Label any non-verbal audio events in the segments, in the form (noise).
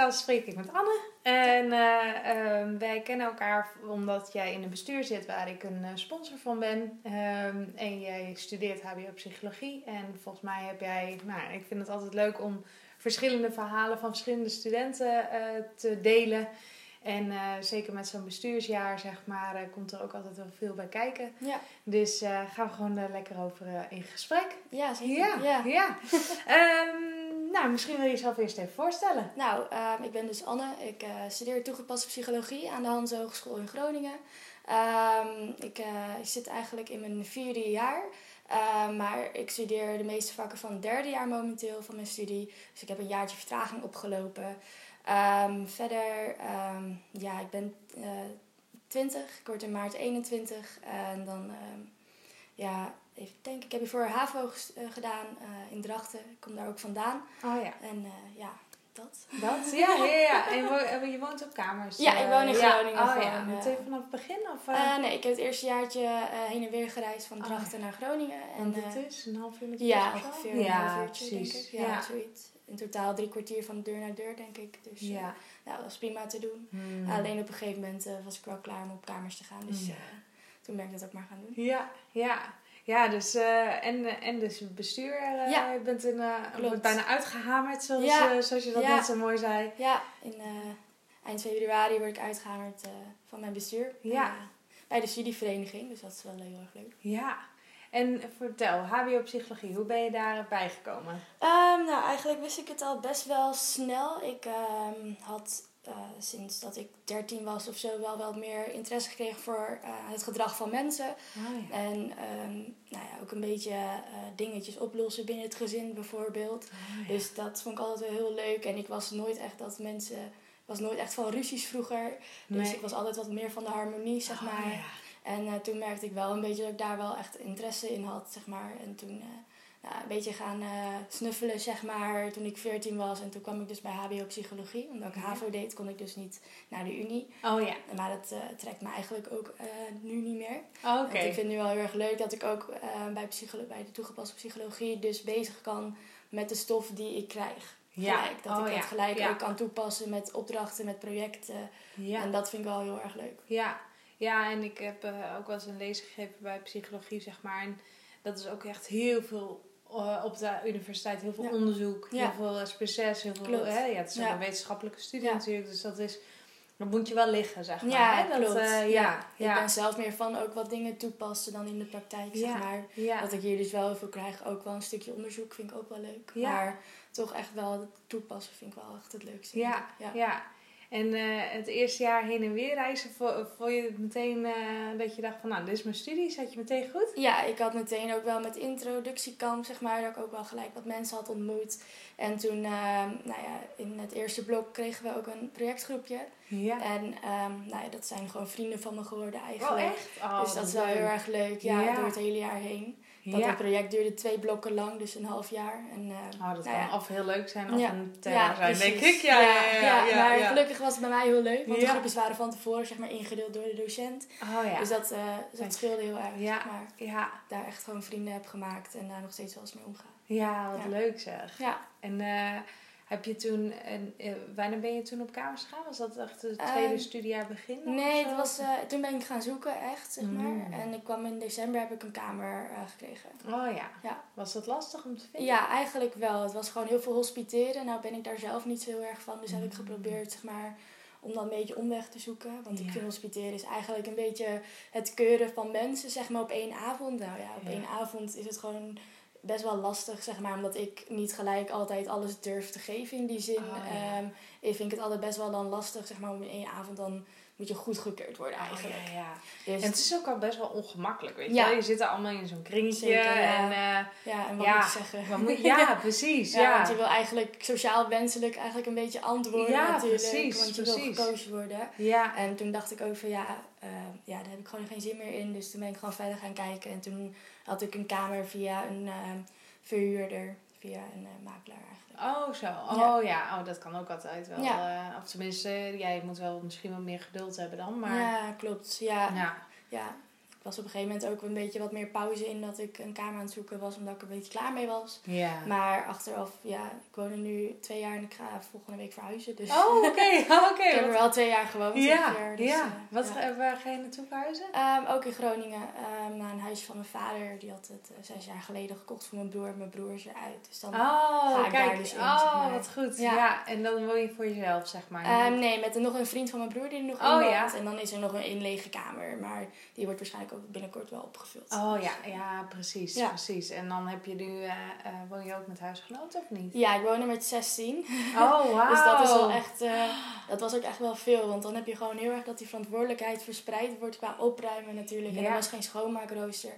Podcast spreek ik met Anne. En eh, ehm, wij kennen elkaar omdat jij in een bestuur zit waar ik een eh, sponsor van ben. Ehm, en jij studeert HBO Psychologie. En volgens mij heb jij, nou, ik vind het altijd leuk om verschillende verhalen van verschillende studenten eh, te delen. En zeker met zo'n bestuursjaar, zeg maar, komt er ook altijd wel veel bij kijken. Ja, Dus gaan we gewoon er lekker over in gesprek. ja zeker. Ja, Ja. ja. (laughs) Ehm, nou, misschien wil je jezelf eerst even voorstellen. Nou, ehm, ik ben dus Anne. Ik eh, studeer toegepaste psychologie aan de Hans Hogeschool in Groningen. Ehm, ik, eh, ik zit eigenlijk in mijn vierde jaar. Ehm, maar ik studeer de meeste vakken van het derde jaar momenteel van mijn studie. Dus ik heb een jaartje vertraging opgelopen. Verder, ja, ik ben eh 20. Ik word in maart 21. En dan, ja, even denken. Ik heb hiervoor HAVO eh, gedaan eh, in Drachten. Ik kom daar ook vandaan. Oh ja. En eh, ja, dat. Dat? (laughs) Ja, ja, ja. En je wo- je woont op kamers? Ja, ik woon in eh, ja. Groningen Oh ja, meteen eh. vanaf het begin? Of, Eh, nee, ik heb het eerste jaartje heen en weer gereisd van Oh, Drachten naar Groningen. En, eh, is een half uur met de ja, ongeveer een ja, half uurtje, precies. denk ik. Ja, Ja. zoiets. In totaal drie kwartier van deur naar deur, denk ik. Dus ja, ja dat was prima te doen. Hmm. Alleen op een gegeven moment was ik wel klaar om op kamers te gaan. Dus eh, toen ben ik dat ook maar gaan doen. Ja, ja. Ja, dus, eh, en, eh, en dus bestuur. eh, Ja. Je bent in, wordt bijna uitgehamerd, zoals, Ja. zoals je dat Ja. net zo mooi zei. Ja, in eind februari word ik uitgehamerd eh, van mijn bestuur. Ja. Bij de studievereniging, dus dat is wel heel erg leuk. Ja. En vertel, HBO Psychologie, hoe ben je daarbij gekomen? Ehm, nou, eigenlijk wist ik het al best wel snel. Ik ehm, had eh, sinds dat ik 13 was of zo wel wat meer interesse gekregen voor eh, het gedrag van mensen. Oh ja. En ehm, nou ja, ook een beetje eh, dingetjes oplossen binnen het gezin bijvoorbeeld. Oh ja. Dus dat vond ik altijd wel heel leuk. En ik was nooit echt dat mensen. Was nooit echt van ruzies vroeger. Dus Nee. ik was altijd wat meer van de harmonie, zeg Oh maar. En eh, toen merkte ik wel een beetje dat ik daar wel echt interesse in had, zeg maar. En toen eh, nou, een beetje gaan eh, snuffelen, zeg maar, toen ik 14 was. En toen kwam ik dus bij HBO Psychologie. Omdat ik Ja. HAVO deed, kon ik dus niet naar de Unie. Oh ja. Maar dat trekt me eigenlijk ook nu niet meer. Oké. Want ik vind het nu wel heel erg leuk dat ik ook bij, psycholo- bij de toegepaste psychologie dus bezig kan met de stof die ik krijg. Ja. Gelijk. Dat Oh ik ja. het gelijk Ja. ook kan toepassen met opdrachten, met projecten. Ja. En dat vind ik wel heel erg leuk. Ja, ja en ik heb eh, ook wel eens een lezing gegeven bij psychologie, zeg maar. En dat is ook echt heel veel eh, op de universiteit, heel veel Ja. onderzoek, Ja. heel veel uh, species, heel veel. Hè, ja, het is ook een wetenschappelijke studie natuurlijk, dus dat is. Dat moet je wel liggen, zeg maar. Ja, hè? Dat, klopt. eh, ja. ja, Ik ben zelf meer van ook wat dingen toepassen dan in de praktijk, zeg maar. Dat ik hier dus wel heel veel krijg. Ook wel een stukje onderzoek vind ik ook wel leuk. Maar toch echt wel het toepassen vind ik wel echt het leukste. Ja, ja. En eh, het eerste jaar heen en weer reizen, vo- vond je het meteen eh, dat je dacht van, nou, dit is mijn studie, zat je meteen goed? Ja, ik had meteen ook wel met introductiekamp, zeg maar, dat ik ook wel gelijk wat mensen had ontmoet. En toen, ehm, nou ja, in het eerste blok kregen we ook een projectgroepje. Ja. En ehm, nou ja, dat zijn gewoon vrienden van me geworden Oh, eigenlijk. echt? Oh, dus dat is wel leuk. heel erg leuk, ja, Ja. door het hele jaar heen. Dat Ja. het project duurde twee blokken lang, dus een half jaar. En, eh, Oh, dat nou kan ja. of heel leuk zijn of Ja. een terror zijn, denk ik. Ja, ja, ja. ja, maar ja. gelukkig was het bij mij heel leuk, want de Ja. groepjes waren van tevoren zeg maar, ingedeeld door de docent. Oh ja. Dus dat, eh, Kijk. dat scheelde heel erg. Ja. Maar ja. daar echt gewoon vrienden heb gemaakt en daar nog steeds wel eens mee omgaan. Ja, wat Ja. leuk zeg. Ja, En eh, heb je toen, en, eh, wanneer ben je toen op kamers gegaan? Was dat echt het tweede Ehm, studiejaar begin? nee, het was, eh, toen ben ik gaan zoeken echt, zeg maar. Mm. En ik kwam in december, heb ik een kamer eh, gekregen. Oh ja. Ja. Was dat lastig om te vinden? Ja, eigenlijk wel. Het was gewoon heel veel hospiteren. Nou ben ik daar zelf niet zo heel erg van. Dus heb ik Mm. geprobeerd, zeg maar, om dan een beetje omweg te zoeken. Want Ja. ik vind hospiteren is eigenlijk een beetje het keuren van mensen, zeg maar, op één avond. Nou ja, op Ja. één avond is het gewoon best wel lastig, zeg maar. Omdat ik niet gelijk altijd alles durf te geven in die zin. Oh, ja. Ik vind het altijd best wel dan lastig, zeg maar, om in één avond dan moet je goedgekeurd worden Oh, eigenlijk. ja, ja. Dus, En het is ook al best wel ongemakkelijk, weet je Ja. wel? Je zit er allemaal in zo'n kringetje. Zeker, ja. En, eh, ja, en wat ja, moet je zeggen? moet, (laughs) ja, precies. Ja, want je wil eigenlijk sociaal wenselijk eigenlijk een beetje antwoorden Ja, natuurlijk. precies, want je wil gekozen worden. ja. En toen dacht ik ook van ja, eh, ja, daar heb ik gewoon geen zin meer in. Dus toen ben ik gewoon verder gaan kijken. En toen had ik een kamer via een ehm, verhuurder, via een uh, makelaar eigenlijk. Oh, zo. Oh ja. Oh, dat kan ook altijd wel. Ja. of tenminste, jij moet wel misschien wat meer geduld hebben dan. Maar... Ja, klopt. Ja. ja. Was op een gegeven moment ook een beetje wat meer pauze in dat ik een kamer aan het zoeken was, omdat ik er een beetje klaar mee was. Ja. Maar achteraf, ja, ik woon er nu twee jaar en ik ga volgende week verhuizen. Dus oh, oké. (laughs) oké. ik heb er wel twee jaar gewoond. Ja. dus, ja. Uh, wat, ja. Waar ga je naartoe verhuizen? Um, ook in Groningen. Um, naar een huisje van mijn vader. Die had het uh, zes jaar geleden gekocht voor mijn broer. Mijn broer is eruit. Dus dan oh, ga ik kijk. daar dus in. Oh, wat goed. Ja. En dan woon je voor jezelf, zeg maar. Um, nee, met nog een vriend van mijn broer die er nog oh, in woont. En dan is er nog een, een lege kamer. Maar die wordt waarschijnlijk ook binnenkort wel opgevuld. Oh ja, ja precies, precies. En dan heb je nu, uh, uh, woon je ook met huisgenoten of niet? Ja, ik woon er met 16. Oh, wow. (laughs) dus dat is wel echt, uh, dat was ook echt wel veel. Want dan heb je gewoon heel erg dat die verantwoordelijkheid verspreid wordt qua opruimen natuurlijk. En er was geen schoonmaakrooster.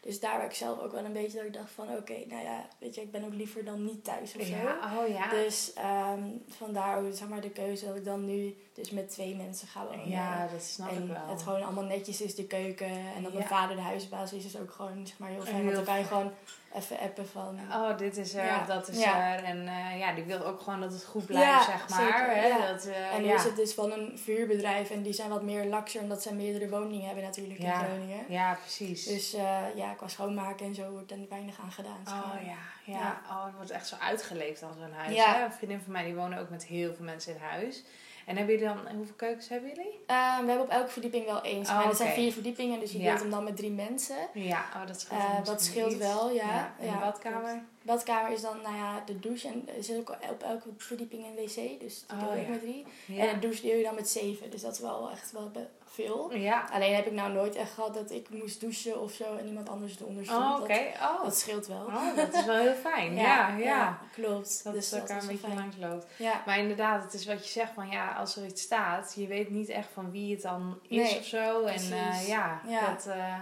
Dus daar waar ik zelf ook wel een beetje dat ik dacht van oké, nou ja, weet je, ik ben ook liever dan niet thuis of zo. Ja, oh ja. Dus um, vandaar zeg maar de keuze dat ik dan nu dus met twee mensen ga wonen. Ja, dat snap en ik wel. het gewoon allemaal netjes is, de keuken. En dat mijn vader de huisbaas is, is ook gewoon zeg maar heel fijn. Want dan kan je gewoon even appen van... Oh, dit is er, dat is er. En uh, ja, die wil ook gewoon dat het goed blijft, zeg maar. Hè? Dat, uh, en nu is het dus van een vuurbedrijf. En die zijn wat meer laxer, omdat ze meerdere woningen hebben natuurlijk in Groningen. Ja, precies. Dus uh, ja, qua schoonmaken en zo wordt er weinig aan gedaan. Oh ja, ja. Oh, het wordt echt zo uitgeleefd als zo'n huis. Hè? Een vriendin van mij, die wonen ook met heel veel mensen in huis. En hebben jullie dan, hoeveel keukens hebben jullie? Uh, we hebben op elke verdieping wel één. Oh, maar er zijn vier verdiepingen, dus je deelt hem dan met drie mensen. Ja, oh, dat scheelt, uh, dat scheelt wel, ja. ja. En de badkamer? badkamer is dan, nou ja, de douche. En er zit ook op elke verdieping een wc, dus die deel ik met drie. En de douche deel je dan met zeven, dus dat is wel echt wel veel. Ja. Alleen heb ik nou nooit echt gehad dat ik moest douchen of zo en iemand anders eronder stond. Oh, oké. Dat, oh. dat scheelt wel. Oh, dat is wel heel fijn. (laughs) ja, ja, klopt. Dat dus het elkaar een beetje langs loopt. Ja. Maar inderdaad, het is wat je zegt van ja, als er iets staat, je weet niet echt van wie het dan is of zo. En uh, ja, dat... Uh,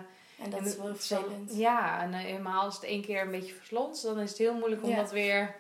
en dat is wel vervelend. Ja, en uh, helemaal als het één keer een beetje verslond, dan is het heel moeilijk om dat weer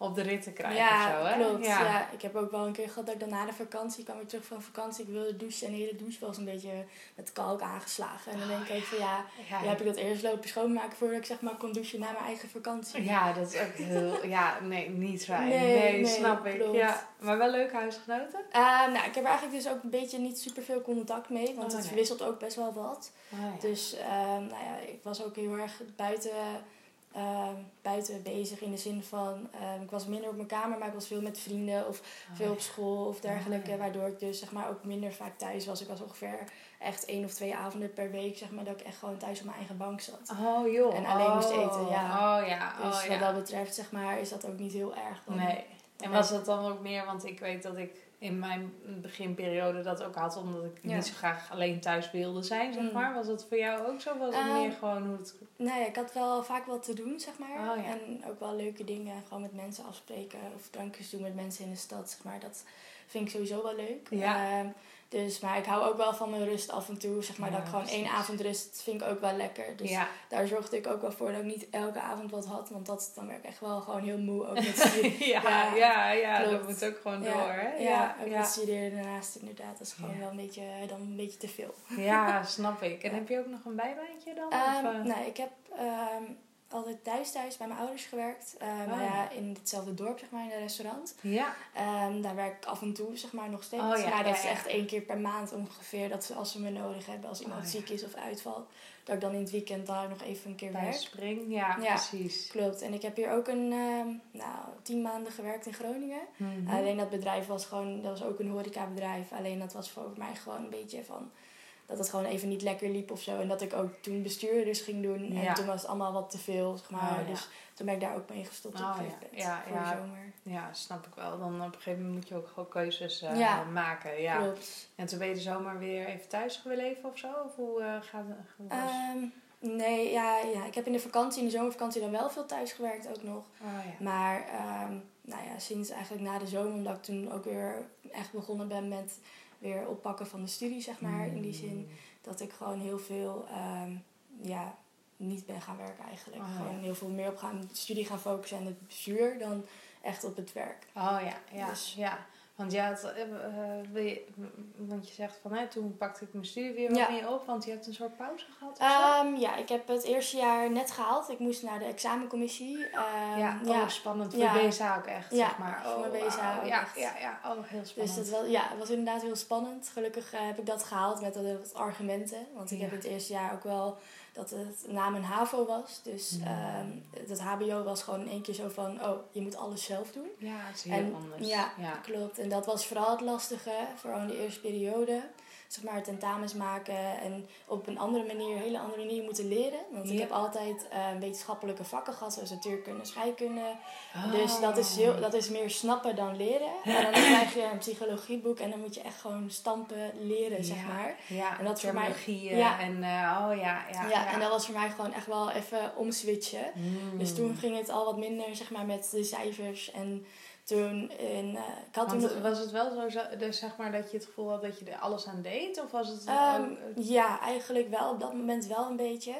op de rit te krijgen ja, of zo, hè? Klopt, ja. ja. Ik heb ook wel een keer gehad dat ik dan na de vakantie kwam weer terug van vakantie. Ik wilde douchen en de hele douche was een beetje met kalk aangeslagen. En dan denk ik van ja, ja, heb ik dat eerst lopen schoonmaken voordat ik zeg maar kon douchen na mijn eigen vakantie. Ja, dat is ook heel, (laughs) ja, nee, niet fijn. Nee, nee, snap ik. Ja. Maar wel leuke huisgenoten? Uh, nou, ik heb er eigenlijk dus ook een beetje niet super veel contact mee, want oh, het wisselt ook best wel wat. Oh, dus uh, nou ja, ik was ook heel erg buiten uh, buiten bezig in de zin van, uh, ik was minder op mijn kamer, maar ik was veel met vrienden of oh, veel op school of dergelijke. Oh, waardoor ik dus zeg maar ook minder vaak thuis was. Ik was ongeveer echt één of twee avonden per week, zeg maar, dat ik echt gewoon thuis op mijn eigen bank zat. Oh joh. En alleen moest eten, ja. Oh ja. Oh, dus wat dat betreft, zeg maar, is dat ook niet heel erg. Dan. Nee. En was dat dan ook meer, want ik weet dat ik in mijn beginperiode dat ook had, omdat ik niet zo graag alleen thuis wilde zijn, zeg mm. maar. Was dat voor jou ook zo? Was het meer ehm, gewoon hoe het... Nee, ik had wel vaak wat te doen, zeg maar. Oh, en ook wel leuke dingen, gewoon met mensen afspreken of drankjes doen met mensen in de stad, zeg maar. Dat vind ik sowieso wel leuk. Ja. Um, dus, maar ik hou ook wel van mijn rust af en toe. Zeg maar dat ik gewoon één avond rust vind ik ook wel lekker. Dus daar zorgde ik ook wel voor dat ik niet elke avond wat had. Want dat, dan werd ik echt wel gewoon heel moe. Ook (laughs) met ja, (laughs) ja, ja, ja dat moet ook gewoon door. Hè? Ja, ook met studeren daarnaast inderdaad. Dat is gewoon wel een beetje, dan een beetje te veel. Ja, (laughs) snap ik. En heb je ook nog een bijbaantje dan? Um, of, uh... Nee, ik heb... Um, altijd thuis thuis bij mijn ouders gewerkt. Um, oh, ja. in hetzelfde dorp, zeg maar, in een restaurant. Ja. Um, daar werk ik af en toe, zeg maar, nog steeds. Oh, ja, dat is echt één keer per maand ongeveer. Dat als ze me nodig hebben, als iemand oh, ziek is of uitvalt. Dat ik dan in het weekend daar nog even een keer bij werk. spring, ja, precies. Klopt. En ik heb hier ook een, um, nou, tien maanden gewerkt in Groningen. Mm Alleen dat bedrijf was gewoon, dat was ook een horecabedrijf. Alleen dat was voor mij gewoon een beetje van dat het gewoon even niet lekker liep of zo. En dat ik ook toen dus ging doen. En toen was het allemaal wat te veel, zeg maar. Oh, dus toen ben ik daar ook mee gestopt oh, op een ja. voor de zomer. Ja, snap ik wel. Dan op een gegeven moment moet je ook gewoon keuzes uh, maken. Ja, klopt. En toen ben je de zomer weer even thuis geweest leven of zo? Of hoe uh, gaat het? Um, nee, ja, ja, ik heb in de vakantie, in de zomervakantie dan wel veel thuis gewerkt ook nog. Oh, ja. Maar um, nou ja, sinds eigenlijk na de zomer, omdat ik toen ook weer echt begonnen ben met weer oppakken van de studie, zeg maar. In die zin mm. dat ik gewoon heel veel um, ja, niet ben gaan werken eigenlijk. Oh, gewoon heel veel meer op gaan, de studie gaan focussen en het bestuur dan echt op het werk. Oh ja, ja. Dus, ja. Want, ja, het, eh, eh, je, want je zegt van, hè, toen pakte ik mijn studie weer wat Ja. meer op. Want je hebt een soort pauze gehad of? Ehm, ja, ik heb het eerste jaar net gehaald. Ik moest naar de examencommissie. Ehm, ja, oh, spannend. Voor Ja. BSA ook echt, Ja, zeg maar. voor Oh, mijn BSA Ja, ja, ja. Oh, heel Dus spannend. dat wel, ja, het was inderdaad heel spannend. Gelukkig eh, heb ik dat gehaald met wat, argumenten. Want ik Ja. heb in het eerste jaar ook wel dat het na mijn HAVO was. Dus Ja. ehm dat HBO was gewoon in één keer zo van... Oh, je moet alles zelf doen. ja, het is heel En- anders. ja, ja. Klopt. En dat was vooral het lastige. Vooral in de eerste periode. Zeg maar tentamens maken en op een andere manier, een hele andere manier moeten leren. Want ik heb altijd eh, wetenschappelijke vakken gehad, zoals natuurkunde, scheikunde. Oh. Dus dat is, heel, dat is meer snappen dan leren. En dan (clears throat) krijg je een psychologieboek en dan moet je echt gewoon stampen leren, zeg maar. Ja, En dat voor mij- ja. en eh, oh ja, ja, Ja, en dat was voor mij gewoon echt wel even omswitchen. Mm. Dus toen ging het al wat minder, zeg maar, met de cijfers. En toen, in, eh, ik had toen nog... was het wel zo, dus zeg maar, dat je het gevoel had dat je er alles aan deed? Of was het... Ehm, ook- ja, eigenlijk wel. Op dat moment wel een beetje.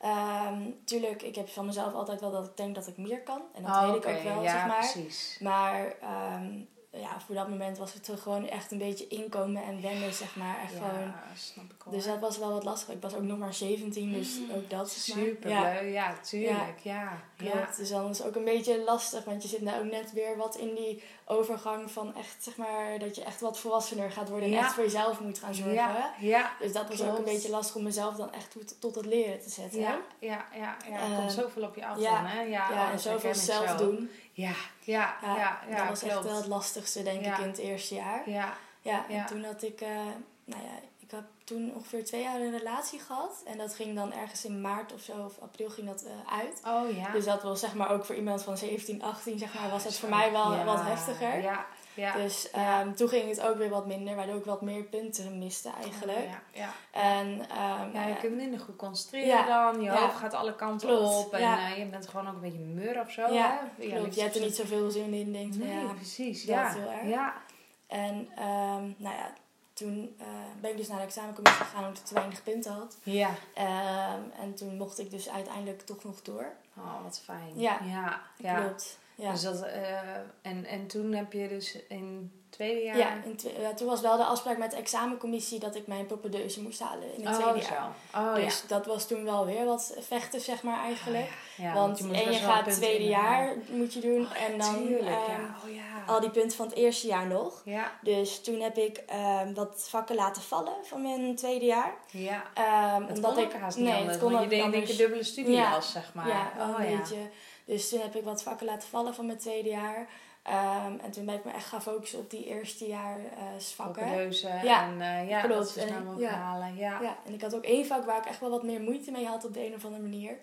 Ehm, tuurlijk, ik heb van mezelf altijd wel dat ik denk dat ik meer kan. En dat Oh, weet ik ook wel, ja, zeg maar. precies. Maar ehm, ja, voor dat moment was het er gewoon echt een beetje inkomen en wennen, zeg maar. Echt gewoon... Ja, snap ik wel. Dus dat was wel wat lastig. Ik was ook nog maar 17, dus ook dat. Super Ja, leuk, ja, tuurlijk, ja. ja. klopt. Dus dan is het ook een beetje lastig, want je zit nou ook net weer wat in die overgang van echt, zeg maar, dat je echt wat volwassener gaat worden en Ja. echt voor jezelf moet gaan zorgen. Ja, ja, Dus dat was ook een beetje lastig om mezelf dan echt tot, het leren te zetten. ja, ja, ja, ja. Er komt zoveel op je af ja. dan, hè? Ja, Ja, en zoveel zelf doen. Ja, ja, ja, Ja, ja, dat was echt wel het lastigste, denk ik, in het eerste jaar. Ja, Ja, en toen had ik, eh, nou ja, ik heb toen ongeveer twee jaar een relatie gehad. En dat ging dan ergens in maart of zo, of april ging dat eh, uit. oh ja. Dus dat was zeg maar ook voor iemand van 17, 18, zeg maar, was dat voor mij wel wat heftiger. Ja, ja. Dus Ja. ehm, toen ging het ook weer wat minder, waardoor ik wat meer punten miste eigenlijk. Ja, ja. En ehm, Ja, je ja, kunt minder goed concentreren Ja, dan. Je ja. hoofd gaat alle kanten Klopt, op. En ja. eh, je bent gewoon ook een beetje mur of zo. Ja, hè? klopt. je hebt er niet zoveel zin in, denkt van Nee, ja, precies. dat Ja. heel erg. ja. En ehm, nou ja, toen eh, ben ik dus naar de examencommissie gegaan omdat ik te weinig punten had. Ja. Ehm, en toen mocht ik dus uiteindelijk toch nog door. Oh, wat fijn. Ja. Ja. ja. Klopt. Ja. Dus dat, eh, en, en toen heb je dus in het tweede jaar... Ja, in ja, toen was wel de afspraak met de examencommissie dat ik mijn propedeuse moest halen in het oh, tweede zo. jaar. Oh, dus dat was toen wel weer wat vechten, zeg maar, eigenlijk. ja. Ja, want je en je gaat het tweede jaar moet je doen. Oh, en dan Tuurlijk, ehm. Oh, al die punten van het eerste jaar nog. Ja. Dus toen heb ik ehm, wat vakken laten vallen van mijn tweede jaar. Ja. Het omdat kon ik haast niet nee, anders, het kon want je deed dubbele studie als, zeg maar. Ja, oh, een ja. beetje. Dus toen heb ik wat vakken laten vallen van mijn tweede jaar. Ehm, en toen ben ik me echt gaan focussen op die eerste jaar eh vakken. Ja, en uh, ja, klopt. dat snel En- ja. halen. Ja. Ja, en ik had ook één vak waar ik echt wel wat meer moeite mee had op de een of andere manier.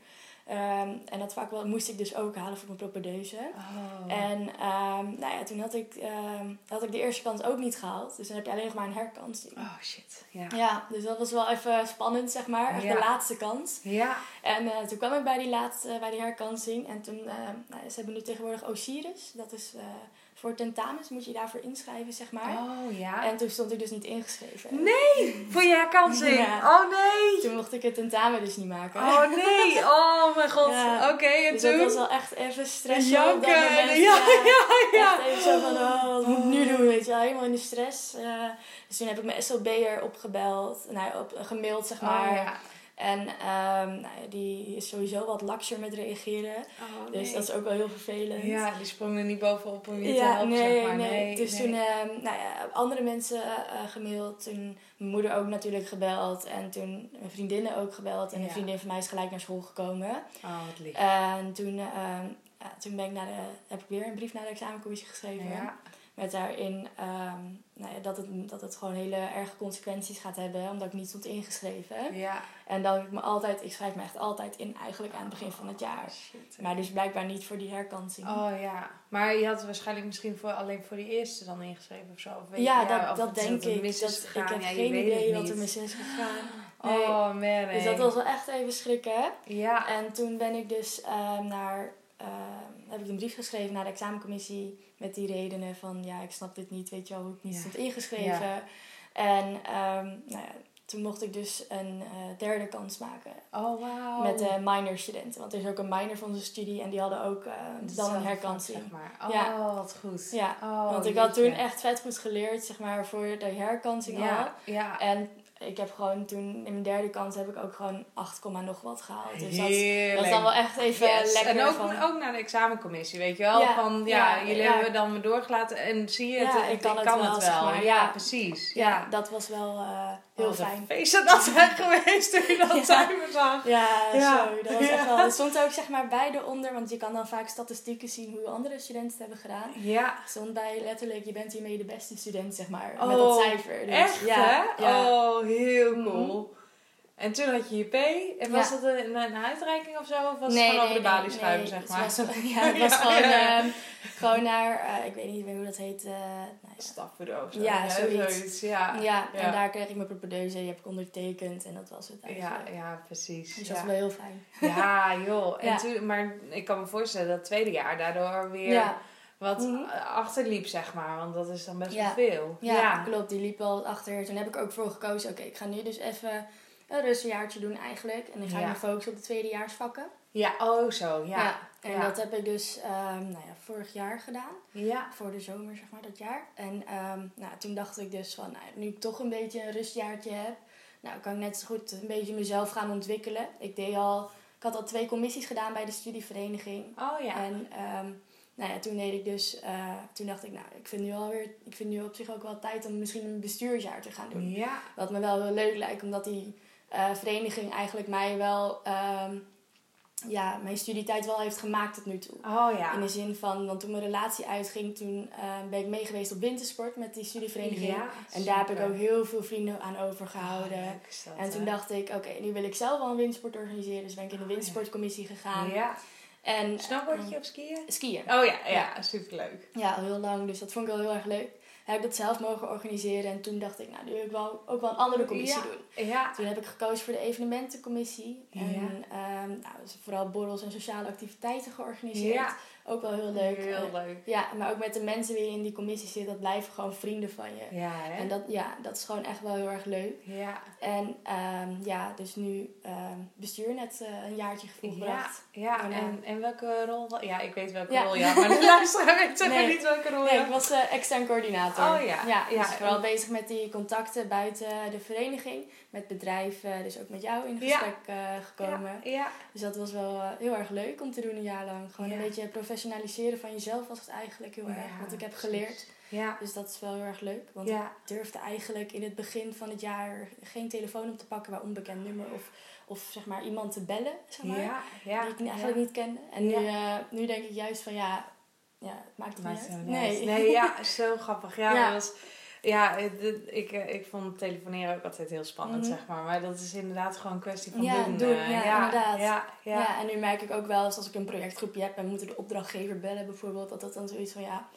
Ehm, en dat vak wel, moest ik dus ook halen voor mijn propedeuse. Oh. En ehm, nou ja, toen had ik, ehm, had ik de eerste kans ook niet gehaald. Dus dan heb je alleen nog maar een herkansing. oh shit. Ja. Ja, dus dat was wel even spannend, zeg maar. Echt Ja. de laatste kans. Ja. En eh, toen kwam ik bij die laatste, bij die herkansing. En toen, nou, ze hebben nu tegenwoordig Osiris. Dat is eh, voor tentamens, moet je daarvoor inschrijven, zeg maar. Oh ja. En toen stond ik dus niet ingeschreven. Nee! Voor je herkansing? Ja. Oh nee! Toen mocht ik het tentamen dus niet maken. Oh nee! (laughs) Oh mijn god. Ja. Oké, en dus toen? dat was wel echt even dat Janken. Ja, ja, (laughs) ja. Echt even zo van, oh, wat moet ik nu doen, weet je wel. Helemaal in de stress. Eh, dus toen heb ik mijn SLB'er opgebeld, nou, op, gemaild, zeg maar. Oh ja. En ehm, nou die is sowieso wat lakser met reageren. Oh, Dus dat is ook wel heel vervelend. Ja, die sprong er niet bovenop om je te Ja, helpen, nee, zeg maar. nee. Nee, Dus nee. toen ehm, nou ja, andere mensen eh, gemaild. Toen mijn moeder ook natuurlijk gebeld. En toen mijn vriendinnen ook gebeld. En Ja. een vriendin van mij is gelijk naar school gekomen. Oh, wat lief. En toen, ehm, ja, toen ben ik naar de, heb ik weer een brief naar de examencommissie geschreven. ja. Met daarin ehm, nou ja, dat, het, dat het gewoon hele erge consequenties gaat hebben. Omdat ik niet stond ingeschreven. Ja. En dat ik me altijd, ik schrijf me echt altijd in eigenlijk aan het begin van het jaar. Shit. Maar dus blijkbaar niet voor die herkansing. Oh ja. Maar je had waarschijnlijk misschien voor, alleen voor die eerste dan ingeschreven of zo. Of weet ja, je, dat, of dat denk ik. Dat, ik heb Ja, geen idee wat er mis is gegaan. Nee. Oh man. Dus dat was wel echt even schrikken. Ja. En toen ben ik dus ehm, naar, ehm, heb ik een brief geschreven naar de examencommissie met die redenen van ja, ik snap dit niet, weet je wel, hoe ik niet Ja. stond ingeschreven. En ehm, nou ja, toen mocht ik dus een eh, derde kans maken. Oh, wauw. Met de minor studenten. Want er is ook een minor van onze studie en die hadden ook eh, dan een herkansing. Zeg maar. Oh, Ja. wat goed. Ja, Oh, Want ik had toen echt vet goed geleerd, zeg maar, voor de herkansing al. Ja, ja. En ik heb gewoon toen, in mijn derde kans heb ik ook gewoon 8, komma nog wat gehaald. Dus dat, Heerlijk. dat is dan wel echt even Yes. lekker En ook, van... ook naar de examencommissie, weet je wel? Ja, van, ja, ja, jullie ja. hebben dan me doorgelaten en zie je het, het- ik kan het wel, zeg maar, Ja, precies. ja, Ja, dat was wel eh, heel fijn. feest zou dat zijn (laughs) geweest toen je dat cijfer zag. Ja, Ja. zo. Dat was echt wel... Er stond ook zeg maar beide onder, want je kan dan vaak statistieken zien hoe andere studenten het hebben gedaan. Ja, stond bij letterlijk, je bent hiermee de beste student, zeg maar, Oh, met dat cijfer. Dus, echt ja, hè? Oh, heel cool. En toen had je je P. En was Ja. dat een, een uitreiking of zo? Of was Nee, het gewoon nee, over de balie schuiven, nee. zeg Het maar? was- (laughs) ja, het was Ja, gewoon, ja, ja. ehm, gewoon naar, eh, ik weet niet meer hoe dat heet. eh, nou ja. Stafbureau of zo. Ja, zoiets. Ja, Ja, ja. en daar kreeg ik mijn propedeuse, die heb ik ondertekend en dat was het ja, eigenlijk. ja, precies. Dus ja. dat was wel heel fijn. Ja, (laughs) joh. En Ja. toen, maar ik kan me voorstellen dat het tweede jaar daardoor weer Ja, wat Mhm. achterliep, zeg maar. Want dat is dan best Ja. wel veel. ja, klopt. Die liep wel achter. Toen heb ik ook voor gekozen, oké, ik ga nu dus even een rustjaartje doen eigenlijk. En dan ga ik Ja. me focussen op de tweedejaarsvakken. Ja, oh zo, ja. En Ja. dat heb ik dus ehm, nou ja, vorig jaar gedaan. Ja. Voor de zomer, zeg maar, dat jaar. En ehm, nou, toen dacht ik dus van, nou, nu ik toch een beetje een rustjaartje heb... Nou, kan ik net zo goed een beetje mezelf gaan ontwikkelen. Ik deed al... Ik had al twee commissies gedaan bij de studievereniging. Oh ja. En ehm, nou ja, toen deed ik dus... eh, toen dacht ik, nou, ik vind nu alweer... Ik vind nu op zich ook wel tijd om misschien een bestuursjaar te gaan doen. Ja. Wat me wel heel leuk lijkt, omdat die eh, vereniging eigenlijk mij wel... ehm, ja, mijn studietijd wel heeft gemaakt tot nu toe. Oh In ja. de zin van, want toen mijn relatie uitging, toen eh, ben ik meegeweest op wintersport met die studievereniging. Ja, en daar heb ik ook heel veel vrienden aan overgehouden. Oh, dat, en toen hè? dacht ik, oké, nu wil ik zelf wel een wintersport organiseren. Dus ben ik in de Oh, ja. wintersportcommissie gegaan. Ja. En Snowboardje of skiën? eh, skiën. Oh ja, ja, superleuk. Ja, al heel lang. Dus dat vond ik wel heel erg leuk. Heb ik dat zelf mogen organiseren. En toen dacht ik, nou, nu wil ik wel, ook wel een andere commissie Ja. doen. Ja. Toen heb ik gekozen voor de evenementencommissie. En Ja. ehm, nou, dus vooral borrels en sociale activiteiten georganiseerd. Ja. Ook wel heel leuk. Heel leuk. Ja, maar ook met de mensen die in die commissie zitten, dat blijven gewoon vrienden van je. Ja, hè? En dat, ja, dat is gewoon echt wel heel erg leuk. Ja. En ehm, ja, dus nu ehm, bestuur net eh, een jaartje Ja, volgebracht. ja. En, En, en welke rol? Ja, ik weet welke Ja. rol, ja. Maar de luisteraar weet zeg Nee. niet welke rol Nee, ik was eh, extern coördinator. Oh ja, Ja, ja. dus vooral bezig met die contacten buiten de vereniging. Met bedrijven, dus ook met jou in gesprek eh, gekomen. Ja, ja. Dus dat was wel eh, heel erg leuk om te doen een jaar lang. Gewoon een beetje professionaliseren van jezelf was het eigenlijk heel erg. Wat ik heb geleerd. Ja. Dus dat is wel heel erg leuk. Want ik durfde eigenlijk in het begin van het jaar geen telefoon op te pakken bij onbekend nummer. Of, of zeg maar iemand te bellen, zeg maar. Die ik eigenlijk niet kende. En nu, eh, nu denk ik juist van ja, ja het maakt het niet uit. Nee. ja, (laughs) zo grappig. Ja, Ja. Dat was, ja ik, eh, ik vond telefoneren ook altijd heel spannend, Mhm. zeg maar. Maar dat is inderdaad gewoon een kwestie van Ja, doen. doen, eh, ja, inderdaad. Ja, Ja. ja. en nu merk ik ook wel eens als ik een projectgroepje heb en moeten de opdrachtgever bellen bijvoorbeeld, dat dat dan zoiets van ja,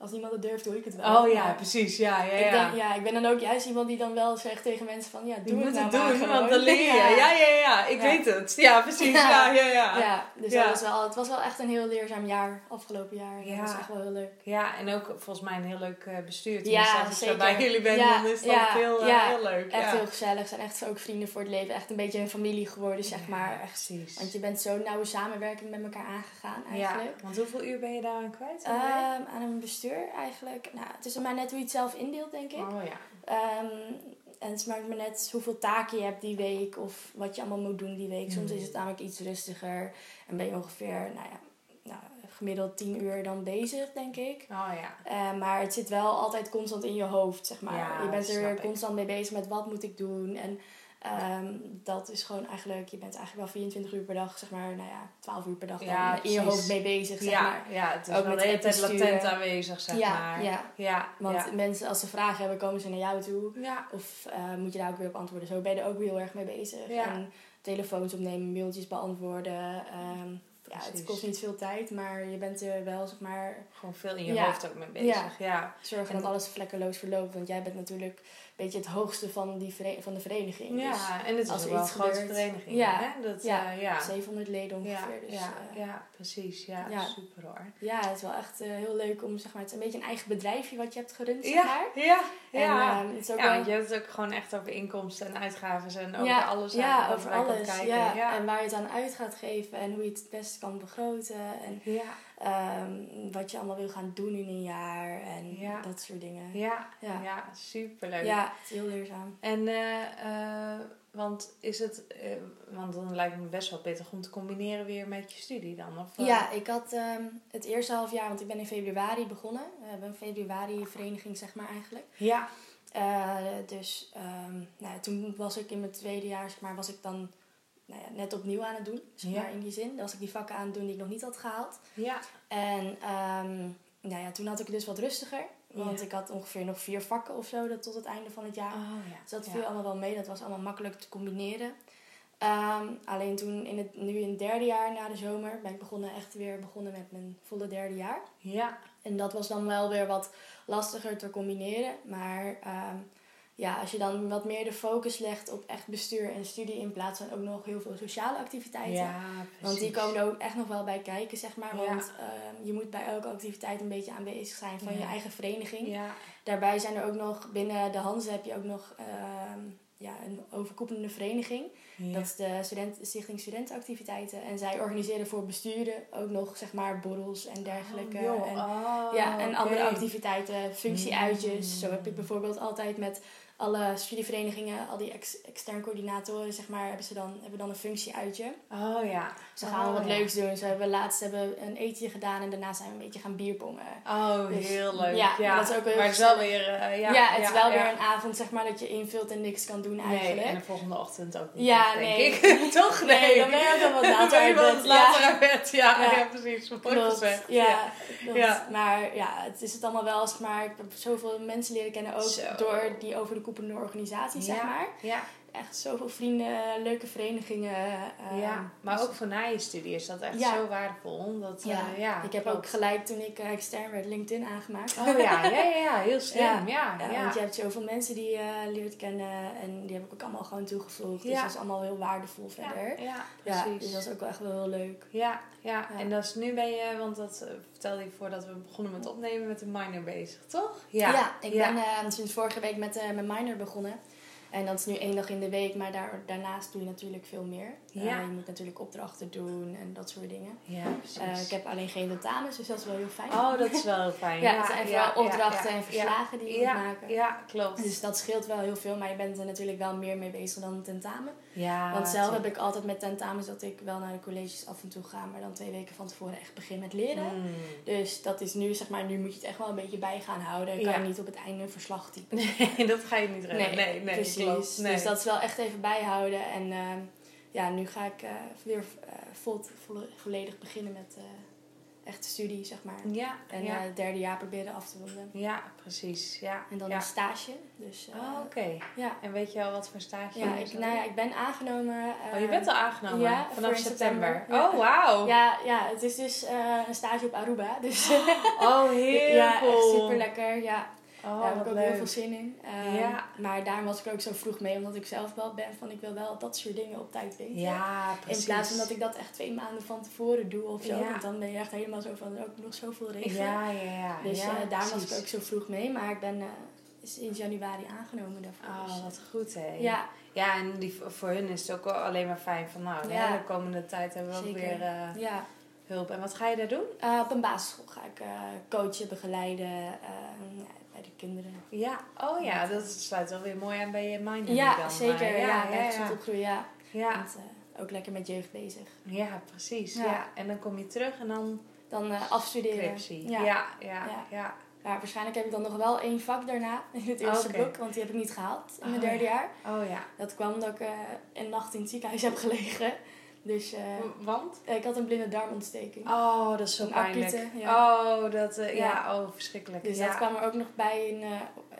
als niemand het durft, doe ik het wel. Oh ja, Maar precies. Ja, ja, Ik, ja. denk, ja, ik ben dan ook juist iemand die dan wel zegt tegen mensen van ja, doe het het nou maar doen, gewoon. want dan leer je. (laughs) Ja, ja, ja. Ik Ja. weet het. Ja, precies. (laughs) Ja, ja, ja. Ja, dus Ja. Dat was wel, het was wel echt een heel leerzaam jaar, afgelopen jaar. Ja. Dat was echt wel heel leuk. Ja, en ook volgens mij een heel leuk eh, bestuur. Ja, Tenminste, als ik zeker. bij jullie ben, Ja, dan is dat ja, veel, eh, ja. heel leuk. Echt ja. heel gezellig, zijn echt ook vrienden voor het leven. Echt een beetje een familie geworden, zeg Ja, maar. Echt, precies. want je bent zo'n nauwe samenwerking met elkaar aangegaan ja, eigenlijk. want hoeveel uur ben je daaraan kwijt? in de week? Ehm, aan een bestuur eigenlijk. Nou, het is maar net hoe je het zelf indeelt, denk ik. oh ja. Ehm, en het maakt me net hoeveel taken je hebt die week of wat je allemaal moet doen die week. Soms Mm. is het namelijk iets rustiger en ben je ongeveer, nou ja, nou, gemiddeld 10 uur dan bezig, denk ik. Oh ja. Eh, maar het zit wel altijd constant in je hoofd, zeg maar. Ja, je bent er ik. constant mee bezig met wat moet ik doen. En ehm, dat is gewoon eigenlijk, je bent eigenlijk wel 24 uur per dag, zeg maar, nou ja, 12 uur per dag Ja, in je hoofd mee bezig, zeg ja, maar. ja, het is Ook wel de hele tijd latent aanwezig, zeg ja, maar. ja, Ja, want mensen, als ze vragen hebben, komen ze naar jou toe. Of eh, moet je daar ook weer op antwoorden. Zo ben je er ook heel erg mee bezig. En telefoons opnemen, mailtjes beantwoorden. ehm, ja, het kost niet veel tijd, maar je bent er wel, zeg maar, gewoon veel in je hoofd ook mee bezig. Ja. zorgen En- dat alles vlekkeloos verloopt. Want jij bent natuurlijk beetje het hoogste van, die van de vereniging. Dus Ja, en het is als er wel een iets grote gebeurt- vereniging. Ja, hè? Dat, ja, eh, ja. 700 leden ongeveer. Ja, dus, ja, eh, ja, precies. Ja, super hoor. ja, het is wel echt eh, heel leuk om, zeg maar, het is een beetje een eigen bedrijfje wat je hebt gerund, zeg Ja, maar. ja, En ja. het ook ja, wel... want je hebt het ook gewoon echt over inkomsten en uitgaven en over alles. ja, over alles. kijken. Ja. Ja. En waar je het aan uit gaat geven en hoe je het het best kan begroten. En Ja, ehm, wat je allemaal wil gaan doen in een jaar en Ja. dat soort dingen. ja, ja. Ja. superleuk. Ja, het is heel leerzaam. En, eh, eh, want is het, eh, want dan lijkt me best wel pittig om te combineren weer met je studie dan? Of? Ja, ik had ehm, het eerste half jaar, want ik ben in februari begonnen. We hebben een februari vereniging, zeg maar eigenlijk. Ja, dus ehm, nou, toen was ik in mijn tweede jaar, zeg maar, was ik dan nou ja, net opnieuw aan het doen. Zeg Ja. maar in die zin. Dan was ik die vakken aan het doen die ik nog niet had gehaald. ja. En ehm, nou ja, toen had ik het dus wat rustiger. Want Ja. ik had ongeveer nog vier vakken of zo dat tot het einde van het jaar. Oh ja. Dus dat ja. viel allemaal wel mee. Dat was allemaal makkelijk te combineren. Ehm, alleen toen, in het, nu in het derde jaar na de zomer, ben ik begonnen, echt weer begonnen met mijn volle derde jaar. Ja, En dat was dan wel weer wat lastiger te combineren. Maar ehm, ja, als je dan wat meer de focus legt op echt bestuur en studie in plaats van ook nog heel veel sociale activiteiten. ja. Want die komen er ook echt nog wel bij kijken, zeg maar. Ja. Want ehm, je moet bij elke activiteit een beetje aanwezig zijn van je eigen vereniging. Ja, Daarbij zijn er ook nog, binnen de Hanze heb je ook nog ehm, ja, een overkoepelende vereniging. Dat is de student, Stichting Studentenactiviteiten. En zij organiseren voor besturen ook nog, zeg maar, borrels en dergelijke. Oh, en, Oh, ja, en andere activiteiten, functieuitjes. Mm. Zo heb ik bijvoorbeeld altijd met alle studieverenigingen, al die ex, extern coördinatoren, zeg maar, hebben ze dan, hebben dan een functieuitje. Oh ja. Ze gaan oh, wat ja. leuks doen. Ze hebben laatst hebben een eetje gedaan en daarna zijn we een beetje gaan bierpongen. Oh, Dus, heel leuk. ja, Ja, dat is ook heel Maar het is wel weer... eh, Ja, ja, het is wel weer een avond, zeg maar, dat je invult en niks kan doen eigenlijk. Nee, en de volgende ochtend ook niet. Ja, denk nee. ik. (laughs) Toch? Nee. Nee, dan ben je ook al wat later uit bed. later Ja. uit bed. Ja, ja. Precies. Mooi gezegd. Ja, klopt. Maar ja, het is het allemaal wel, zeg maar, ik heb zoveel mensen leren kennen ook Zo. door die overkoepelende organisaties, zeg maar. Ja, Echt zoveel vrienden, leuke verenigingen. ehm, ja, maar dus- ook voor na je studie is dat echt Ja. zo waardevol. Omdat, Ja, eh, ja ik heb klopt. ook gelijk toen ik eh, extern werd LinkedIn aangemaakt. Oh ja, (laughs) ja, ja, ja, heel slim. Ja, Ja. ja. Want je hebt zoveel mensen die je leert kennen en die heb ik ook allemaal gewoon toegevoegd. Dus dat is allemaal heel waardevol verder. Ja, precies. dus dat is ook wel echt wel heel leuk. Ja, ja, en dat is nu ben je, want dat eh, vertelde je voordat we begonnen met opnemen met de minor bezig, toch? Ja, ik ja. ben eh, sinds vorige week met eh, mijn minor begonnen. En dat is nu één dag in de week, maar daar, daarnaast doe je natuurlijk veel meer. Eh, Ja. je moet natuurlijk opdrachten doen en dat soort dingen. Ja, precies. Eh, ik heb alleen geen tentamens, dus dat is wel heel fijn. Oh, dat is wel heel (laughs) fijn. Ja, het zijn vooral opdrachten ja, en verslagen die je ja, moet maken. Ja, klopt. Dus dat scheelt wel heel veel, maar je bent er natuurlijk wel meer mee bezig dan een tentamen. ja, Want zelf heb ik altijd met tentamens dat ik wel naar de colleges af en toe ga, maar dan twee weken van tevoren echt begin met leren. Mm. Dus dat is nu, zeg maar, nu moet je het echt wel een beetje bij gaan houden. Je Ja. kan niet op het einde een verslag typen. (laughs) Nee, dat ga je niet redden. Nee, nee, precies. klopt. Nee. Dus dat is wel echt even bijhouden. En ehm, ja, nu ga ik eh, weer eh, vol, vo- volledig beginnen met eh echte studie, zeg maar. Ja, En ja. het derde jaar proberen af te ronden. ja, precies. Ja. En dan ja. een stage. Dus Oh, oké. ja. En weet je al wat voor stage Ja, je ik, zit? nou ja, ik ben aangenomen. Oh, je bent al aangenomen ja, vanaf september. Oh, wauw. Ja, ja, het is dus een stage op Aruba. Dus Oh, (laughs) heel ja, cool. super lekker. Ja, Oh, daar heb ik ook leuk. heel veel zin in. Ehm, Ja. Maar daarom was ik ook zo vroeg mee, omdat ik zelf wel ben van ik wil wel dat soort dingen op tijd weten. Ja, precies. In plaats van dat ik dat echt twee maanden van tevoren doe of zo. Ja. Want dan ben je echt helemaal zo van ook nog zoveel regelen. Ja, ja, ja. Dus ja, eh, daarom was ik ook zo vroeg mee. Maar ik ben eh, sinds januari aangenomen daarvoor. Oh, wat goed, hè. ja, Ja, en die, voor hun is het ook alleen maar fijn van, nou, Ja. de komende tijd hebben we ook weer eh, ja. hulp. En wat ga je daar doen? Op een basisschool ga ik coachen, begeleiden kinderen. Ja, oh ja, dat sluit wel weer mooi aan bij je mind. Ja, dan. zeker. eh, ja, ja, ja, ja. opgroeien, ja. Ja, Want, ook lekker met jeugd bezig. ja, precies. Ja. En dan kom je terug en dan Dan eh, afstuderen. scriptie. Ja. Ja, ja, ja. Waarschijnlijk heb ik dan nog wel één vak daarna in het eerste blok, want die heb ik niet gehaald in mijn Oh, derde jaar. Oh ja. Dat kwam omdat ik eh, een nacht in het ziekenhuis heb gelegen. Dus eh, Want? ik had een blinde darmontsteking. Oh, dat is zo pijnlijk. acute, ja. Oh, dat, eh, ja. Ja. oh, verschrikkelijk. Dus ja. dat kwam er ook nog bij. In, eh,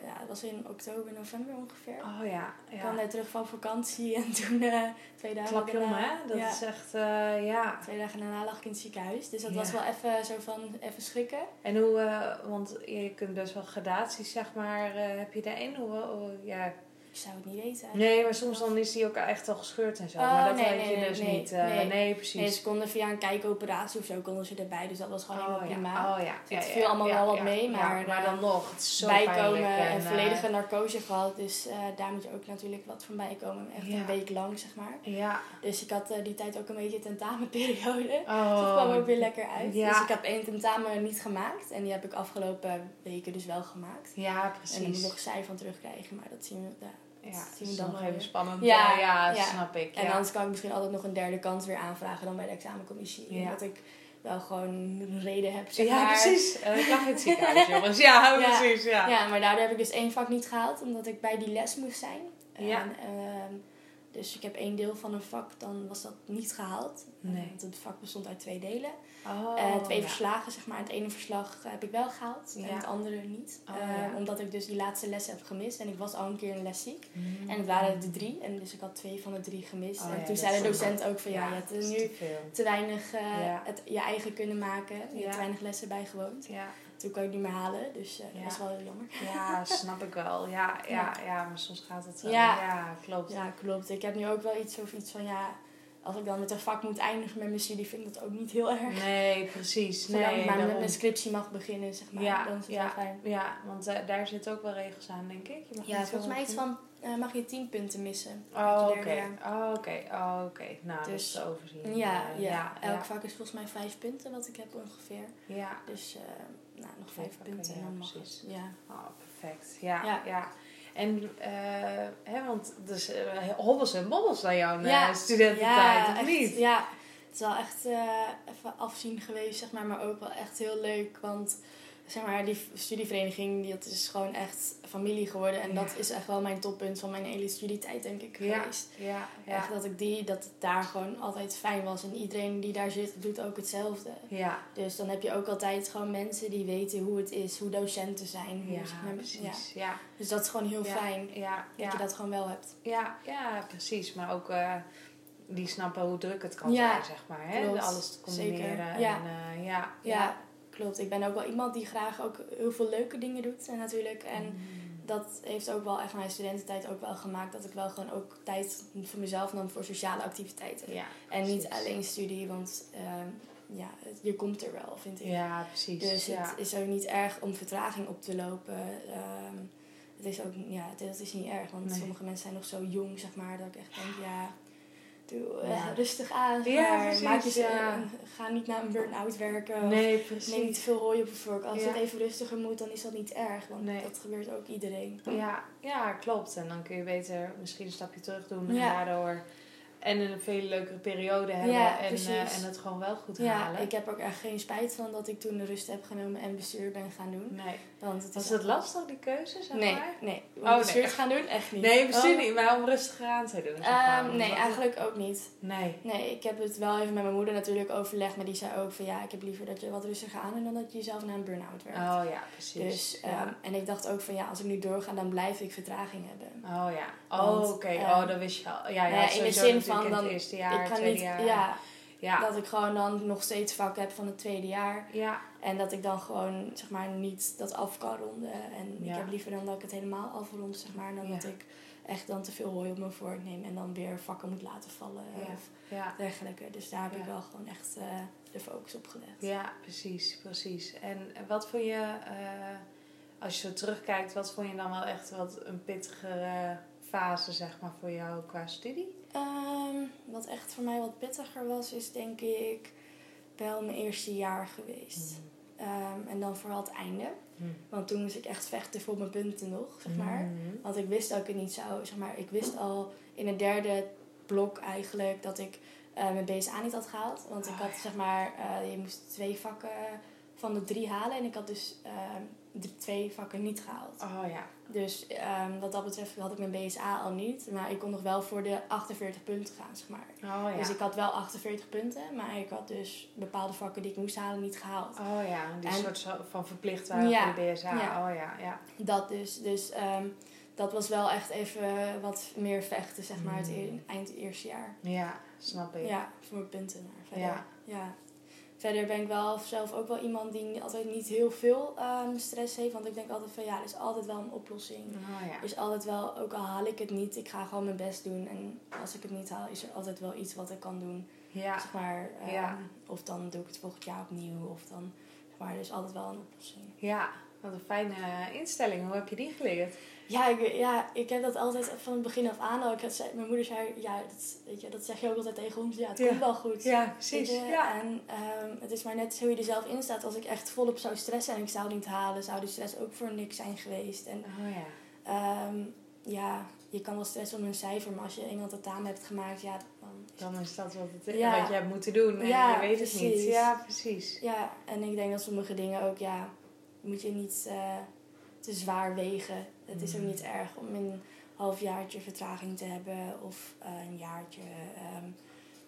ja, was in oktober, november ongeveer. Oh ja, Ik kwam net terug van vakantie (laughs) en toen eh, twee dagen Klap daarna- hè? Dat is echt, eh, ja. Twee dagen daarna lag ik in het ziekenhuis. Dus dat was wel even zo van, even schrikken. En hoe, eh, want je kunt best wel gradaties, zeg maar, eh, heb je daarin? Hoe, hoe- ja. Ik zou het niet weten. Nee, maar soms dan is die ook echt al gescheurd en zo. Oh, maar dat nee, weet nee, je nee, dus niet. eh, nee. precies. Nee, ze konden via een kijkoperatie of zo konden ze erbij. Dus dat was gewoon helemaal oh, ja. prima. Oh ja. Het ja, viel ja, allemaal wel wat mee, maar, maar eh, dan nog, het is zo bijkomen pijnlijk en, eh, volledige narcose gehad. Dus eh, daar moet je ook natuurlijk wat van bijkomen. Echt een week lang, zeg maar. Ja. Dus ik had eh, die tijd ook een beetje tentamenperiode. (laughs) Oh. Dat kwam ook weer lekker uit. Dus ik heb één tentamen niet gemaakt. En die heb ik afgelopen weken dus wel gemaakt. Ja, En dan moet ik precies. nog cijfer van terugkrijgen. Maar dat zien we... Ja. Zien we is dan nog even spannend. Ja, Ja, ja, snap ik. En anders kan ik misschien altijd nog een derde kans weer aanvragen dan bij de examencommissie. Omdat ik wel gewoon een reden heb, zeg ja, precies. (laughs) En ik lag in het ziekenhuis, jongens. Ja, precies. Ja. Ja, maar daardoor heb ik dus één vak niet gehaald, omdat ik bij die les moest zijn. Ja. En, ehm, dus ik heb één deel van een vak, dan was dat niet gehaald. Nee. Want het vak bestond uit twee delen. Oh, Eh, twee ja. verslagen, zeg maar. Het ene verslag eh, heb ik wel gehaald Ja. en het andere niet. Oh, Eh, ja. Omdat ik dus die laatste les heb gemist. En ik was al een keer een les ziek. Mm. En het waren er drie. En dus ik had twee van de drie gemist. Oh, en toen zei de docent ook van ja, je hebt nu te weinig eh, het, je eigen kunnen maken. Je hebt te weinig lessen bijgewoond. Toen kan ik niet meer halen. Dus eh, Ja. dat was wel heel jammer. ja, snap ik wel. (laughs) Ja, ja, Ja. ja, maar soms gaat het zo. Ja. Ja, klopt. Ja, klopt. Ik heb nu ook wel iets over iets van ja, als ik dan met een vak moet eindigen met mijn studie, vind ik dat ook niet heel erg. Nee, precies. (laughs) Nee, ik maar met mijn scriptie mag beginnen, zeg maar, Ja, dan is het ja. wel fijn. Ja, want eh, daar zitten ook wel regels aan, denk ik. Je mag Ja, volgens mij iets van, eh, mag je 10 punten missen. Oh, oké. Oh, oké. Oh, oké. Nou, dat Dus- is te overzien. Ja, ja, elk vak is volgens mij 5 punten wat ik heb ongeveer. Ja. Dus nou, nog Vijf 5 vakken, punten en ja, dan mag het. Ja. Oh, perfect. Ja, ja. Ja. En, eh, hè, want dus eh, hobbels en bobbels naar jouw Ja. eh, studententijd, of echt, niet? Ja, het is wel echt even afzien geweest, zeg maar, maar ook wel echt heel leuk. Want zeg maar, die studievereniging, die, dat is gewoon echt familie geworden. En Ja. dat is echt wel mijn toppunt van mijn hele studietijd, denk ik, Ja, geweest. ja, ja. Echt dat ik die, dat het daar gewoon altijd fijn was. En iedereen die daar zit, doet ook hetzelfde. Ja, Dus dan heb je ook altijd gewoon mensen die weten hoe het is, hoe docenten zijn. Hoe ja, precies. Ja, Dus dat is gewoon heel fijn ja, dat je dat gewoon wel hebt. Ja, ja, precies. Maar ook eh, die snappen hoe druk het kan zijn, zeg maar. Hè? Alles te combineren. En, eh, ja, Ja, klopt. Ik ben ook wel iemand die graag ook heel veel leuke dingen doet. En natuurlijk. En Mm. dat heeft ook wel echt mijn studententijd ook wel gemaakt. Dat ik wel gewoon ook tijd voor mezelf nam voor sociale activiteiten. Ja, en niet alleen studie, want ehm, ja, je komt er wel, vind ik. Ja, precies. Dus ja. het is ook niet erg om vertraging op te lopen. Ehm, het is ook, ja, het is niet erg, want Nee. sommige mensen zijn nog zo jong, zeg maar, dat ik echt denk, ja, doe eh, Ja. rustig aan. Ja, precies, maak je, ja. ga niet naar een burn-out werken. nee, Neem niet precies. veel hooi op je vork. Als het even rustiger moet, dan is dat niet erg. Want Nee. dat gebeurt ook iedereen. Ja, ja, klopt. En dan kun je beter misschien een stapje terug doen Ja. en daardoor en een veel leukere periode hebben Ja, en, eh, en het gewoon wel goed Ja, halen. ik heb ook echt geen spijt van dat ik toen de rust heb genomen en bestuur ben gaan doen. Nee. Want het Was het lastig, die keuze, zeg Nee, maar? nee. Om Oh, bestuur nee. gaan doen? Echt niet. Nee, bestuur Oh. niet, maar om rustiger aan te doen. Ehm, nee, eigenlijk ook niet. Nee. Nee, ik heb het wel even met mijn moeder natuurlijk overlegd. Maar die zei ook van ja, ik heb liever dat je wat rustiger aan doet dan dat je jezelf naar een burn-out werkt. Oh ja, precies. Dus, ja. ehm, en ik dacht ook van ja, als ik nu doorga, dan blijf ik vertraging hebben. Oh ja. Oh, oké. ehm, oh, dat wist je al. Ja, ja, in de zin van in het dan- eerste jaar, ik kan tweede niet, jaar. ja, ja. dat ik gewoon dan nog steeds vak heb van het tweede jaar. Ja. En dat ik dan gewoon, zeg maar, niet dat af kan ronden. En Ja. ik heb liever dan dat ik het helemaal afrond, zeg maar. Dan Ja. dat ik echt dan te veel hooi op mijn vork neem. En dan weer vakken moet laten vallen Ja. of dergelijke. Dus daar heb ik wel gewoon echt eh, de focus op gelegd. ja, precies, precies. En wat vond je, eh, als je zo terugkijkt, wat vond je dan wel echt wat een pittigere fase, zeg maar, voor jou qua studie? Ehm, wat echt voor mij wat pittiger was, is denk ik wel mijn eerste jaar geweest. Ehm, en dan vooral het einde. Hmm. Want toen moest ik echt vechten voor mijn punten nog, zeg maar. Mhm. Want ik wist dat ik het niet zou, zeg maar. Ik wist al in het derde blok eigenlijk dat ik eh, mijn BSA niet had gehaald. Want ik Oh, had, ja. zeg maar, eh, je moest twee vakken van de drie halen. En ik had dus de twee vakken niet gehaald. Oh ja. Dus ehm, wat dat betreft had ik mijn BSA al niet. Maar ik kon nog wel voor de 48 punten gaan, zeg maar. Oh ja. Dus ik had wel 48 punten. Maar ik had dus bepaalde vakken die ik moest halen niet gehaald. Oh ja, die En- soort van verplicht waren Ja, voor de BSA. ja. Oh ja, ja. Dat dus. Dus ehm, dat was wel echt even wat meer vechten, zeg maar, het Mm. e- eind het eerste jaar. Ja, snap ik. Ja, voor mijn punten. Verder, Ja. ja. Verder ben ik wel zelf ook wel iemand die altijd niet heel veel ehm, stress heeft. Want ik denk altijd van ja, er is altijd wel een oplossing. Oh ja. Er is altijd wel, ook al haal ik het niet, ik ga gewoon mijn best doen. En als ik het niet haal, is er altijd wel iets wat ik kan doen. Ja. Zeg maar, ehm, Ja. Of dan doe ik het volgend jaar opnieuw. Of dan, zeg maar, er is altijd wel een oplossing. Ja, wat een fijne eh, instelling. Hoe heb je die geleerd? Ja ik, ja, ik heb dat altijd van het begin af aan al. Ik had, mijn moeder zei, ja, dat, weet je, dat zeg je ook altijd tegen ons. Ja, het Ja. komt wel goed. Ja, precies. Ja. En ehm, het is maar net hoe je er zelf in staat. Als ik echt volop zou stressen en ik zou het niet halen, zou de stress ook voor niks zijn geweest. En Oh ja. ehm, ja, je kan wel stressen om een cijfer, maar als je eenmaal tentamen hebt gemaakt, ja, dan is Dan is dat wat, het, Ja. wat je hebt moeten doen. En Ja, je weet het niet. Ja, precies. Ja, en ik denk dat sommige dingen ook, ja, moet je niet eh, te zwaar wegen. Het is ook Mm. niet erg om een halfjaartje vertraging te hebben of eh, een jaartje. ehm,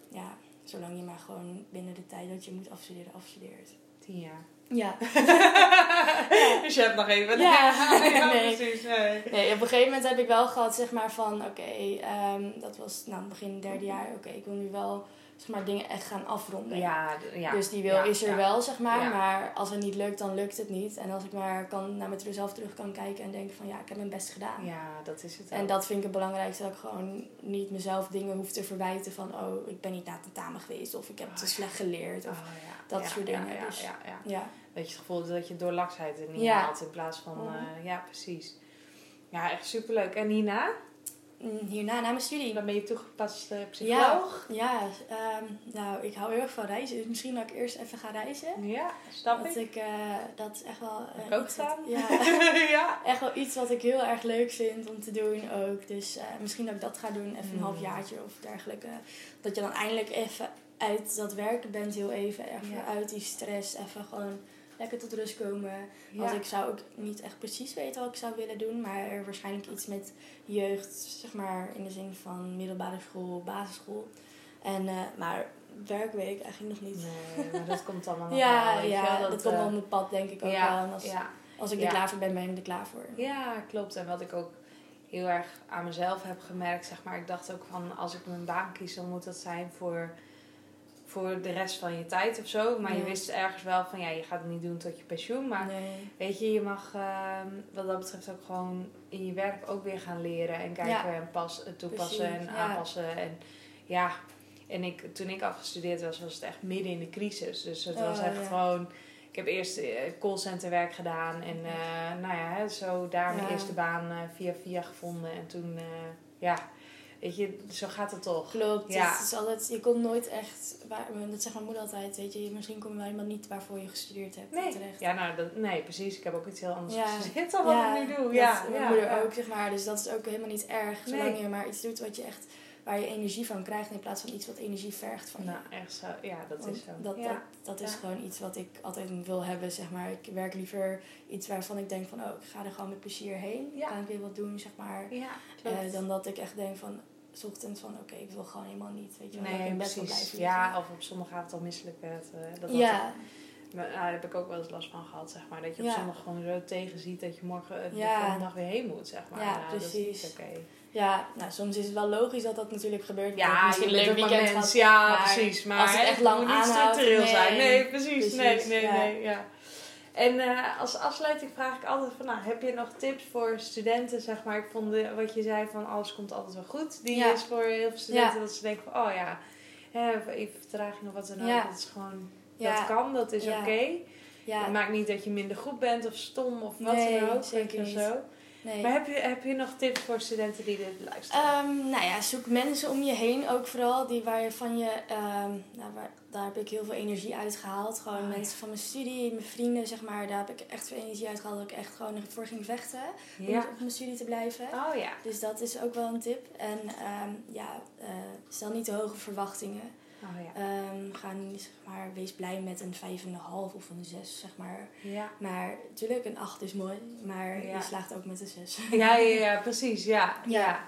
ja, zolang je maar gewoon binnen de tijd dat je moet afstuderen, afstudeert. Tien jaar. Ja. (laughs) Dus je hebt nog even. Ja. (laughs) ja Nee. precies. Nee. Nee, op een gegeven moment heb ik wel gehad, zeg maar, van oké, ehm, dat was nou, begin derde jaar. Oké, ik wil nu wel, zeg maar, dingen echt gaan afronden. Ja, ja. Dus die wil Ja, is er ja. wel, zeg maar. Maar als het niet lukt, dan lukt het niet. En als ik maar kan, naar mezelf terug kan kijken en denken van ja, ik heb mijn best gedaan. Ja, dat is het En dat vind ik het belangrijkste, dat ik gewoon niet mezelf dingen hoef te verwijten van oh, ik ben niet naar tentamen geweest of ik heb Oh, te ja. slecht geleerd. Of, Oh, dat soort dingen, Ja, dus- ja, ja. Dat je het gevoel dat je door laksheid het niet haalt in plaats van... Mhm. eh, ja, precies. Ja, echt superleuk. En hierna? Hierna, na mijn studie. Dan ben je toegepast eh, Ja, psycholoog? ja ehm, nou, ik hou heel erg van reizen. Dus misschien dat ik eerst even ga reizen. Ja, snap Dat ik. ik, eh, dat is echt wel... eh, Heb ik ook gedaan. Ja, (laughs) ja. echt wel iets wat ik heel erg leuk vind om te doen ook. Dus eh, misschien dat ik dat ga doen, even een Mm. halfjaartje of dergelijke. Dat je dan eindelijk even uit dat werken bent, heel even. Even Ja. uit die stress, even gewoon lekker tot rust komen. Ja. Want ik zou ook niet echt precies weten wat ik zou willen doen. Maar waarschijnlijk iets met jeugd, zeg maar in de zin van middelbare school, basisschool. En, eh, maar werk weet ik eigenlijk nog niet. Nee, maar dat komt allemaal (laughs) nog ja, wel, ja dat, komt eh, wel op mijn pad denk ik ook ja, wel. En als, ja. als ik er klaar voor ben, ben ik er klaar voor. Ja, klopt. En wat ik ook heel erg aan mezelf heb gemerkt, zeg maar, ik dacht ook van als ik mijn baan kies, dan moet dat zijn voor, voor de rest van je tijd of zo. Maar je wist ergens wel van ja, je gaat het niet doen tot je pensioen. Maar Nee. weet je, je mag ehm, wat dat betreft ook gewoon in je werk ook weer gaan leren en kijken Ja. en pas, toepassen Precies, en ja. aanpassen. En ja, en ik, toen ik afgestudeerd was, was het echt midden in de crisis. Dus het was Oh, echt ja. gewoon. Ik heb eerst eh, callcenterwerk gedaan en eh, nou ja, zo daar mijn eerste baan eh, via via gevonden. En toen, ja, weet je, zo gaat het toch. Klopt. Ja. Het is altijd, je komt nooit echt, waar, dat zegt mijn moeder altijd, weet je, misschien kom je wel helemaal niet waarvoor je gestudeerd hebt Nee, terecht. ja, nou, dat, nee, precies. Ik heb ook iets heel anders Ja. gestudeerd dan (laughs) wat ik nu doe. dat- Ja, mijn ja, moeder ook, zeg maar. Dus dat is ook helemaal niet erg, zolang Nee. je maar iets doet wat je echt, waar je energie van krijgt, in plaats van iets wat energie vergt van je. Nou, echt zo. Ja, dat Want is zo. Dat, dat, dat is gewoon iets wat ik altijd wil hebben, zeg maar. Ik werk liever iets waarvan ik denk van, oh, ik ga er gewoon met plezier heen. Ja. Kan ik weer wat doen, zeg maar. ja, Eh, dan dat ik echt denk van, ochtends van, oké, ik wil gewoon helemaal niet, weet je wel. dat ik Nee, bed wil precies. blijven. Ja, of op zondagavond al misselijk werd. eh, dat dat ja, Maar, nou, daar heb ik ook wel eens last van gehad, zeg maar. Dat je op Ja. zondag gewoon zo tegenziet dat je morgen eh, de Ja. volgende dag weer heen moet, zeg maar. Ja, Nou, Dat precies. niet oké. ja, nou, soms is het wel logisch dat dat natuurlijk gebeurt. dat ik Ja, misschien je een leuk weekend. Ja, maar precies. Maar als het echt lang moet niet aanhoudt, structureel nee. zijn. Nee, precies. Precies, nee, nee, nee. Ja. En eh, als afsluiting vraag ik altijd van, nou, heb je nog tips voor studenten, zeg maar? Ik vond de- wat je zei van, alles komt altijd wel goed. Die Ja. is voor heel veel studenten Ja. dat ze denken van, oh ja, hè, even vertraging of wat dan ook. Ja. Dat is gewoon, dat kan, dat is oké. Ja, Het maakt niet dat je minder goed bent of stom of wat Nee, dan ook. zeker weet je, niet. Zo. Nee. Maar heb je, heb je nog tips voor studenten die dit luisteren? Ehm, nou ja, zoek mensen om je heen ook vooral. Die waar je van je, ehm, nou, waar, daar heb ik heel veel energie uit gehaald. Gewoon Oh, ja. mensen van mijn studie, mijn vrienden, zeg maar. Daar heb ik echt veel energie uit gehaald. Dat ik echt gewoon ervoor ging vechten. Om ja. op mijn studie te blijven. Oh ja. Dus dat is ook wel een tip. En ehm, ja, eh, stel niet te hoge verwachtingen. Oh ja. Ehm, ga niet, zeg maar, wees blij met een 5,5 of een 6, zeg maar. Ja. Maar natuurlijk, een 8 is mooi, maar Ja. je slaagt ook met een 6. (laughs) Ja, ja, ja, precies. Ja. ja.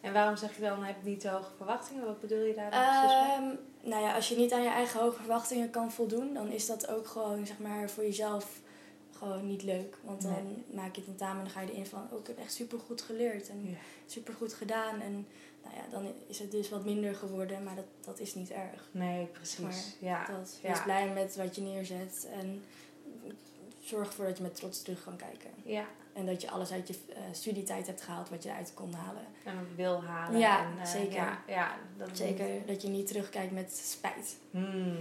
En waarom zeg je dan, heb niet te hoge verwachtingen? Wat bedoel je daar dan? Ehm, nou ja, als je niet aan je eigen hoge verwachtingen kan voldoen, dan is dat ook gewoon, zeg maar, voor jezelf gewoon niet leuk. Want dan maak je het tentamen en dan ga je erin van, oh, ik heb echt supergoed geleerd en Ja. supergoed gedaan. En nou ja, dan is het dus wat minder geworden, maar dat, dat is niet erg. Nee, precies. Maar ja. Dat, ja. wees blij met wat je neerzet en zorg ervoor dat je met trots terug kan kijken. ja. En dat je alles uit je eh, studietijd hebt gehaald wat je eruit kon halen. En wil halen. Ja, en, eh, zeker. Ja, ja, dat Zeker dat je niet terugkijkt met spijt. Hmm.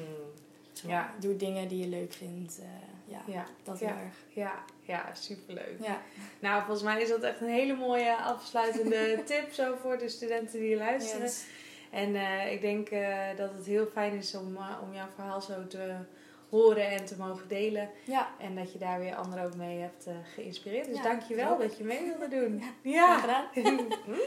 Ja. Doe dingen die je leuk vindt. eh, ja, Ja, dat ja. heel erg. ja, ja, superleuk. Ja. Nou, volgens mij is dat echt een hele mooie afsluitende (laughs) tip zo voor de studenten die luisteren. Yes. En eh, ik denk eh, dat het heel fijn is om, eh, om jouw verhaal zo te horen en te mogen delen. Ja, En dat je daar weer anderen ook mee hebt geïnspireerd. Dus Ja, dank je wel dat je mee wilde doen. Ja. gedaan. (laughs) (laughs)